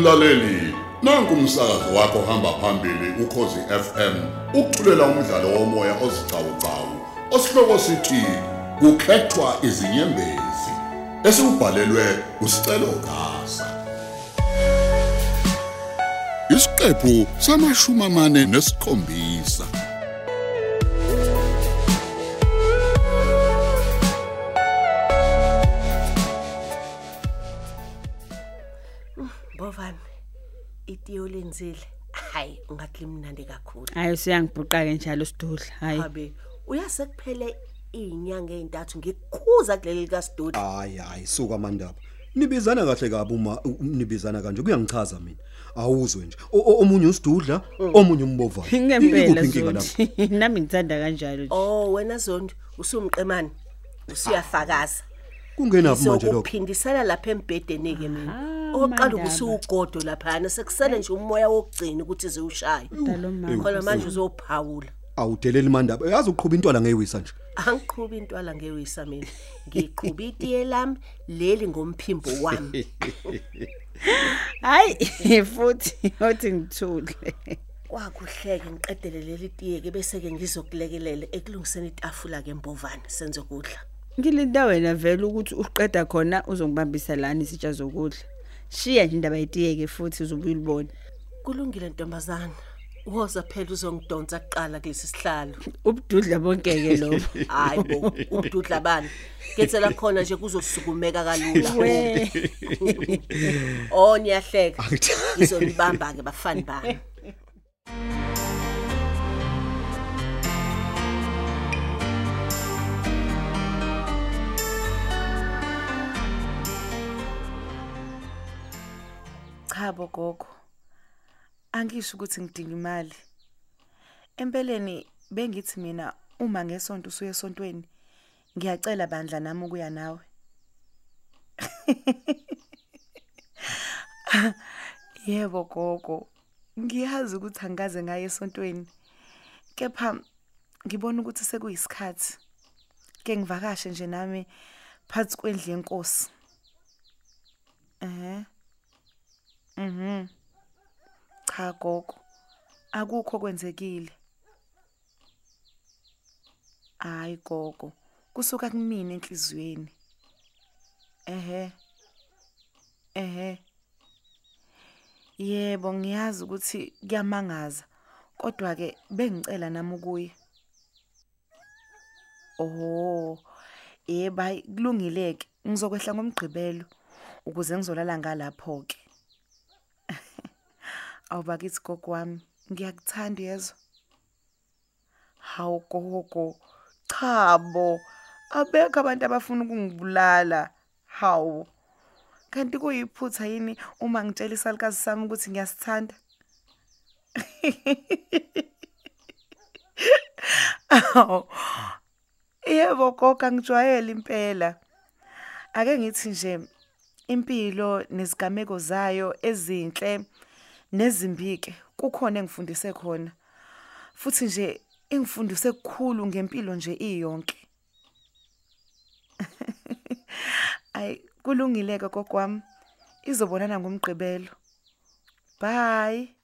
Mlaleli, nanku umsakazo wakho hamba phambili ukhozi FM. Ukuthulela umdlalo womoya ozicawucawu. Osihloko sithi kukhethwa izinyembezi. Esibhalelwe usicelo gasa. Isiqephu samashumi amane nesikhombisa. Bovani itiyo lenzile hayi ungathi limnandi kakhulu. Hayi siyangibhuqa ke njalo sidudla hayi. Habe uyasekuphele izinyanga ezintathu ngikukhuza kuleli lika Sidudla hayi hayi suka mandaba. Nibizana kahle kabi uma u- nibizana kanje. Kuyangichaza mina. Awuzwe nje. O- o- omunye usidudla omunye umbovana ngempela Ikuphi inkinga lapho? zothi nami ngithanda kanjalo nje. Oh wena Zondi usumqemani usiyafakaza kungenaphi manje lokho? Sokuphindisana lapha embhedeni ke mina. Ah, oqala Mandaba. ukusugodo lapha sekusele nje umoya wokugcina ukuthi ziwushaye. Dalo mama. khona manje uzophawula. Awudeleli mandaba. Yazi uqhubha intwala ngeyisa nje. Angiqhubi intwala ngewisa mina. Ngiqhuba itiye lami leli ngomphimbo wami. Hayi futhi othi ngithule. Kwakuhleke ngiqedele leli tiye ke bese ke ngizokulekelela ekulungiseni itafula ke mbovane senze ukudla. Ngilinda wena vele ukuthi uqeda khona uzongibambisa lana isitsha zokudla. Shiya nje indaba yetiyeke futhi uzobuya ulibone kulungile ntombazana. Woza phela uzongidonsa kuqala kulesi sihlalo. Ubududla bonke ke lobo hayi bo ubududla bani? Ngethela khona nje kuzosukumeka kalula. We. Oh niyahleka. Ngizonibamba ke bafani bami. Cha bo gogo. Angisho ukuthi ngidinga imali. Empeleni bengithi mina uma ngesonto usuye esontweni ngiyacela bandla nami ukuya nawe. Yebo gogo. Ngiyazi ukuthi angikaze ngaye esontweni. Kepha ngibona ukuthi sekuyisikhathi. Ke ngivakashe nje nami phansi kwendle yenkosi. Eh. Mhm. Cha gogo. Akukho kwenzekile. Hayi gogo. Kusuka kumina enhliziyweni. Ehe. Ehe. Yebo ngiyazi ukuthi kuyamangaza. Kodwa ke bengicela nami ukuye. Oh. Yebo hayi kulungile ke. Ngizokwehla ngomgqibelo ukuze ngizolala ngalapho ke. Awubakithi gogo wami, ngiyakuthanda yezwa. Hawu gogo, chabo. Abekho abantu abafuna ukungibulala. Hawu. Kanti kuyiphutha yini uma ngitshela isalukazi sami ukuthi ngiyasithanda? Aw. Yebo gogo angijwayele impela. Ake ngithi nje impilo nezigameko zayo ezinhle nezimbike kukhona engifundise khona. Futhi nje engifundise kukhulu ngempilo nje iyonke. Ay kulungile ke gogo wami. Izobonana ngomgqibelo. Bye.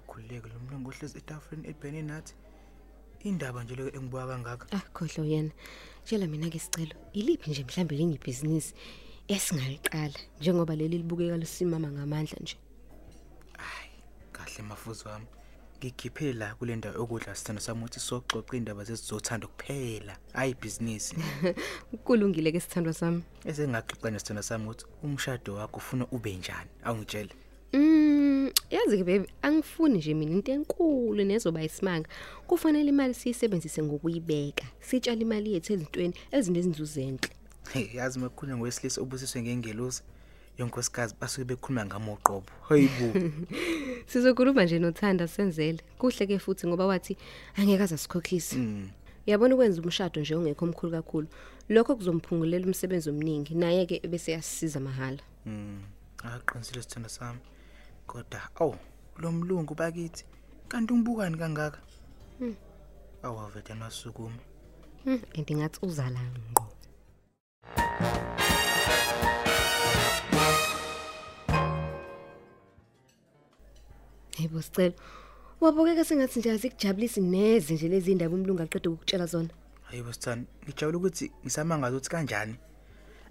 Ungenza ngakhululeki lo mlungu ohlezi etafuleni ebheni nathi indaba nje leyo engibuka kangaka Ah khohlo yena. Tshela mina ke sicelo. Iliphi nje mhlambe lenye ibhizinisi esingaliqala njengoba leli libukeka lisimama ngamandla nje. kahle mafuzi wami ngikhiphe la kule ndawo okudla sithando sami ukuthi soxoxa indaba zezizothanda kuphela hayi ibhizinisi Kulungile ke sithandwa sami. esengaxoxa nesithando sami ukuthi umshado wakho ufuna ube njani awungitshele Mm, yazi ke baby, angifuni nje mina into enkulu nezoba isimanga. Kufanele imali siyisebenzise ngokuyibeka. Sitshala imali yethu ezintweni ezinezinzuzo enhle. hey yazi makhulunywa ngowesilisa obusiswe ngengelosi yonkosikazi basuke bekhuluma ngamoqobo hayibo Sizokhuluma nje nothanda senzele. Kuhle ke futhi ngoba wathi angeke azasikhokhisa. Mm. Yabona ukwenza umshado nje ongekho omkhulu kakhulu. Lokho kuzomphungulela umsebenzi omningi naye ke bese yasisiza mahala. Mm. Aqinisile sithanda sami. Kodwa aw lo mlungu bakithi kanti ungibukani kangaka awavete nasukuma Hmm, andingathi uzala ngqo. Hayibo sicela. Wabukeka sengathi nje azikujabulisi neze nje lezi indaba umlungu aqede ukutshela zona. hayibo sithani ngijabula ukuthi ngisamangaza ukuthi kanjani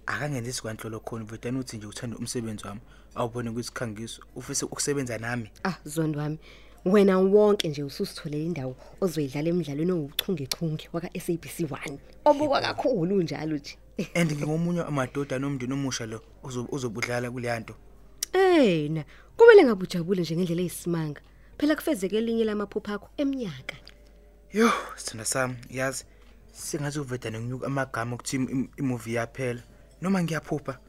akangenzi sikwanhlolo khona vete uthi nje uthanda umsebenzi wami awubone kwisikhangiso ufise ukusebenza nami Ah, zondo wami. Wena wonke nje ususitholele indawo ozoyidlala emidlalweni owuchungechunge waka SABC 1. Obukwa kakhulu njalo nje. and ngingomunye amadoda nomndeni omusha lo ozo- ozobudlala kuleyanto Eh na, kumele ngabujabule nje ngendlela eyisimanga. Phela kufezeke elinye lamaphupha akho eminyaka. yo sithanda sami yazi sengathi uveda nginyuka amagama okuthi im- im- imovie yaphela noma ngiyaphupha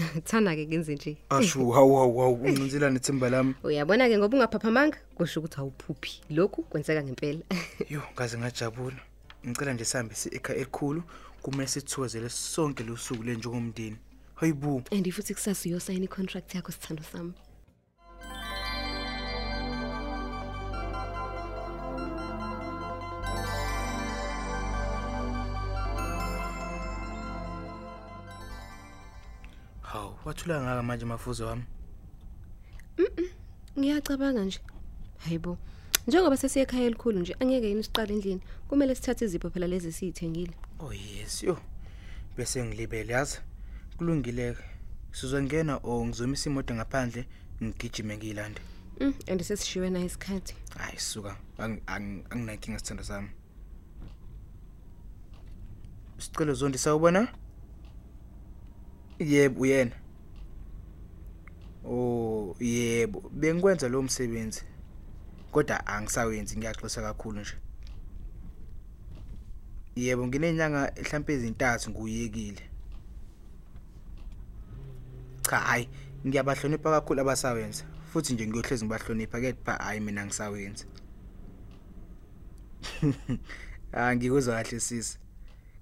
Thana ke kenze nje. ashu hawu hawu hawu uncinzela nethemba lami Uyabona ke ngoba ungaphaphamanga kusho ukuthi awuphuphi. Lokhu kwenzeka ngempela. yo ngaze ngajabula ngicela nje sihambe si ekhaya elikhulu kumele sithokozele sonke lo suku le njengomndeni hayibu And futhi kusasa uyosayina icontract yakho sithando sami. Hawu wathula ngaka manje mafuzo wami Ngiyacabanga nje. Hayibo. Njengoba sesiye ekhaya elikhulu nje angeke yini siqale endlini. Kumele sithathe izipho phela lezi siyithengile. oh yes yo bese ngilibele yazi kulungile sizongena o ngizomisa imoto ngaphandle ngigijime ngiyilande Mm, and sesishiwe na isikhathi. hayi suka ang- ang- anginankinga sithando sami sicelo zondi sawubona yebo uyena oh yebo bengikwenza lo msebenzi kodwa angisawenzi ngiyaxoxa kakhulu nje yebo nginenyanga mhlambe ezintathu nguyekile cha hayi ngiyabahlonipha kakhulu abasawenza futhi nje ngiyohlezi ngibahlonipha kepha hayi mina ngisawenza Ah ngikuzwa kahle sisi.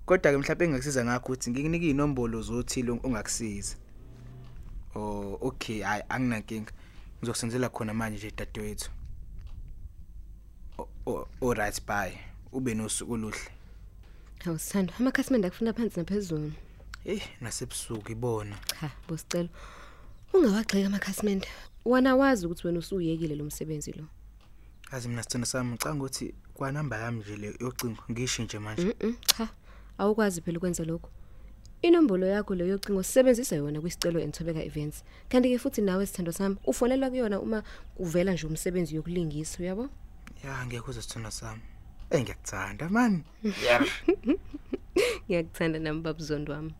Kodwa ke mhlawumbe engakusiza ngakho ukuthi ngikunike inombolo zothile ongakusiza. Oh okay hayi anginankinga. Ngizokusenzela khona manje nje dadewethu. O- o- Alright bye. Ube nosuku oluhle. Hawu sithando, amakhasimende akufuna phansi naphezulu. Eh nasebusuku ibona. Cha, bosicela. Ungawagxeka amakhasimende. Wona wazi ukuthi wena usuyekile lo msebenzi lo. Azi mina sithanda sami ngicanga ukuthi kwanamba yami nje le yocingo ngisho nje manje. Mhm, cha. Awukwazi phela ukwenza lokho. Inombolo yakho leyo yocingo sisebenzisa yona kwisicelo Enthobeka Events. Kanti ke futhi nawe sithando sami ufonela kuyona uma kuvela nje umsebenzi yokulingisa, uyabo? Ya ngiyakuzwa sithanda sami. Eh ngiyakuthanda man. Ngiyakuthanda nami babuzondo wami.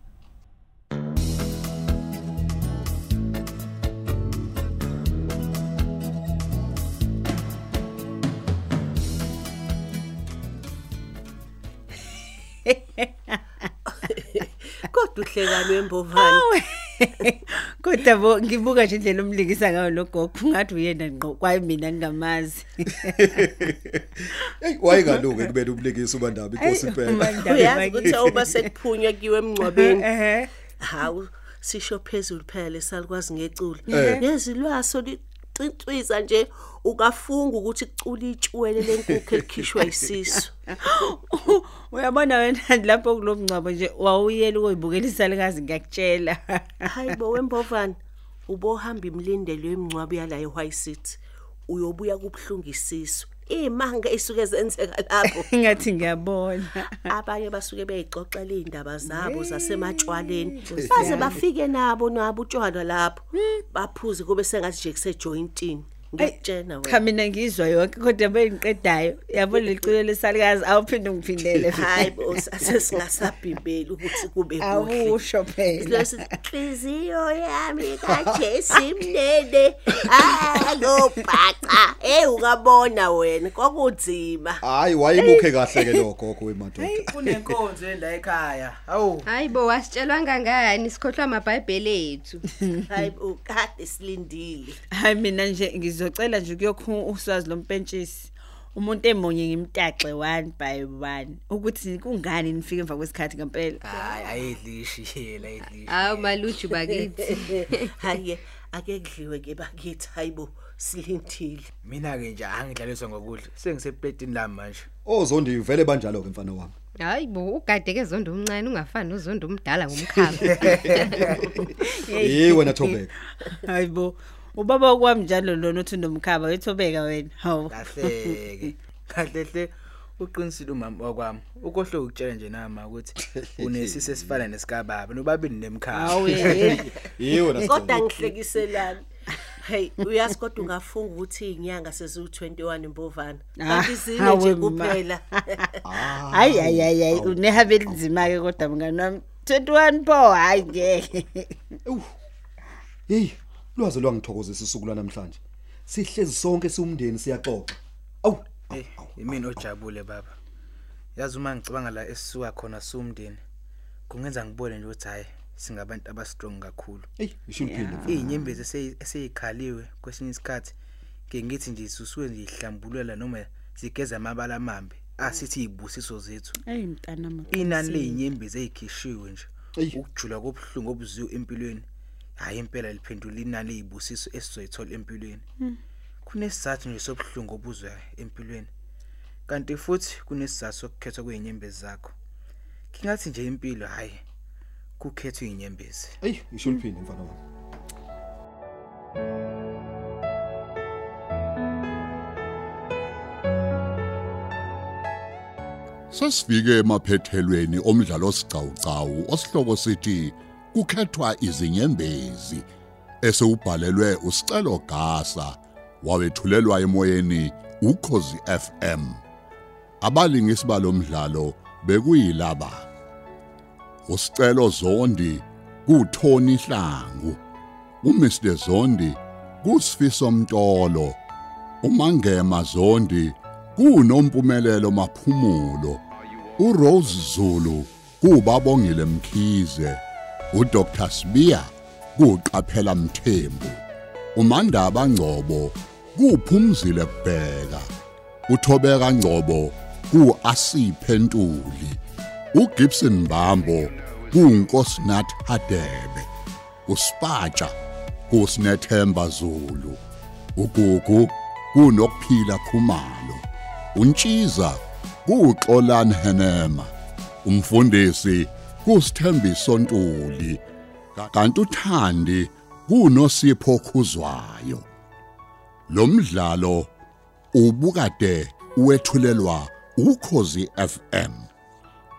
Uhlekani wembovane. Kodwa bo ngibuka nje indlela umlingisa ngayo logogo ngathi uyena ngqo kwaye mina ngingamazi. Hey wayengaloke kubele ubulekisa ubandaba inkosi impela. Uyazi ukuthi awuba sekuphunywa kiwe emncwabeni. Eh. Hawu sisho phezulu phela lesalikwazi ngeculo. Eh. Nezilwaso licintwisa nje ukafunga ukuthi kucula itshwele lenkukhu elikhishwa isisu. Uyabona wena lapho kulomncwabo nje wawuyela ukuyibukela likazi ngiyakutshela. Hayibo wembovane ubohamba imlindelo yemncwabi yala eWhite City. Uyobuya kubhlungu isisu. Imanga isuke zenzeka lapho. Ngathi ngiyabona. abanye basuke beyixoxela indaba zabo zasematshwaleni. Baze bafike nabo nabo utshwala lapho. Baphuze kube sengathi nje kusejointini ngikutshena Cha wena mina ngizwa yonke kodwa bengiqedayo. Yabona lecule lesalikazi awuphinde ngiphindele. hayi bo sesingasabhimbeli ukuthi kube kuhle Awusho phela. Inhliziyo yami kaJesu mnene alobhaca hey ukabona wena kokunzima Hayi wayibukhe kahle ke lo gogo wemadoda. Kunenkonzo enda ekhaya. Awu. Hayibo wasitshelwa ngangani sikhohlwa amabhayibheli ethu. hayi bo kade silindile Hayi mina nje ngizocela nje kuyokhu uswazi lompentshisi. Umuntu emonye ngimtaxe one by one ukuthi kungani nifike emva kwesikhathi ngempela. Hayi ayidlishi yela ayidlishi. Hawu maluju bakithi. hayi ake kudliwe ke bakithi hayibo silindile mina ke nje angidlaliswa ngokudla sengisepletini lami manje ozondi uvele banjalo ke mfana wami hayi bo ugadeke zondo omncane ungafani nozondo omdala ngomkhaba hey wena thobeka hayibo ubaba kwami njalo lona uthi nomkhaba wethobeka wena. Hawu. Kahleke. Kahle hle uqinisile umama wakwami. Ukohle ukutshela nje nama ukuthi unesise esifana nesikababa nobabini nemkhaya hawu ye hey wena kodwa ngihlekiselani hey uyazi kodwa ungafunga ukuthi inyanga seziwu21 imbovana. Ah, kanti zine nje ma. kuphela. Hayi hayi hayi hayi unehabe elinzima ke kodwa mngani wami. 21 pho hayi ngeke. Hey. Lwaze lwangithokozisa isuku lanamhlanje sihlezi sonke siumndeni siyaxoxa. Awu hey yimina ojabule baba. Yazi uma ngicabanga la esisuka khona sumndeni kungenza ngibone nje ukuthi hayi singabantu abastrong kakhulu. Hey isho liphinde izinyembezi eseyi- eseyikhaliwe kwesinye isikhathi ke ngithi nje isusuwe nje ihlambululela noma zigeza amabala amambe asithi izibusiso zethu. Hey mntana mama inani lezinyembezi ezikhishiwe nje. Ukujula kobuhlungu obuziwe empilweni. Hayi impela liphendula inani lezibusiso esizoyithola empilweni. Kunesizathu nje sobuhlungu obuzwa empilweni. Kanti futhi kunesizathu sokukhethwa kwezinyembezi zakho. Kingathi nje impilo hayi kukhethwa izinyembezi hey isho liphinde mfana wami Sesifike emaphethelweni omdlalo osiqhawqhawo osihloko sithi kukhethwa izinyembezi esewubhalelwe usicelo gasa wawethulelwa emoyeni ukhozi FM abalingisi balomdlalo bekuyilaba. Usicelo zondi kuThoni Hlangu uMr. Zondi kusifiso Mtolo umangema Zondi kunompumelelo maphumulo uRose Zulu kubabongile Mkhize. uDr Sibiya kuqaphela Mthembu. uMandaba Ngcobo kuphumzile kubheka? Uthobeka Ngcobo kuasiphe Ntuli. uGibson Mbambo kuNkosinathi Hadebe. Uspatsha kusinethemba Zulu. Ugugu kunokuphila khumalo. Untshiza kuxolani henema. Umfundisi kusithembiso ntuli kanti uthandi kunosipho khuzwayo lo mdlalo ubukade wethulelwa ukhozi FM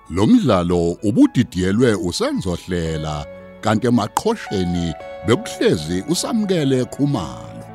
lo mdlalo ubudidiyelwe usenzohlela kanti emaqhosheni bekuhlezi usamkele khumalo.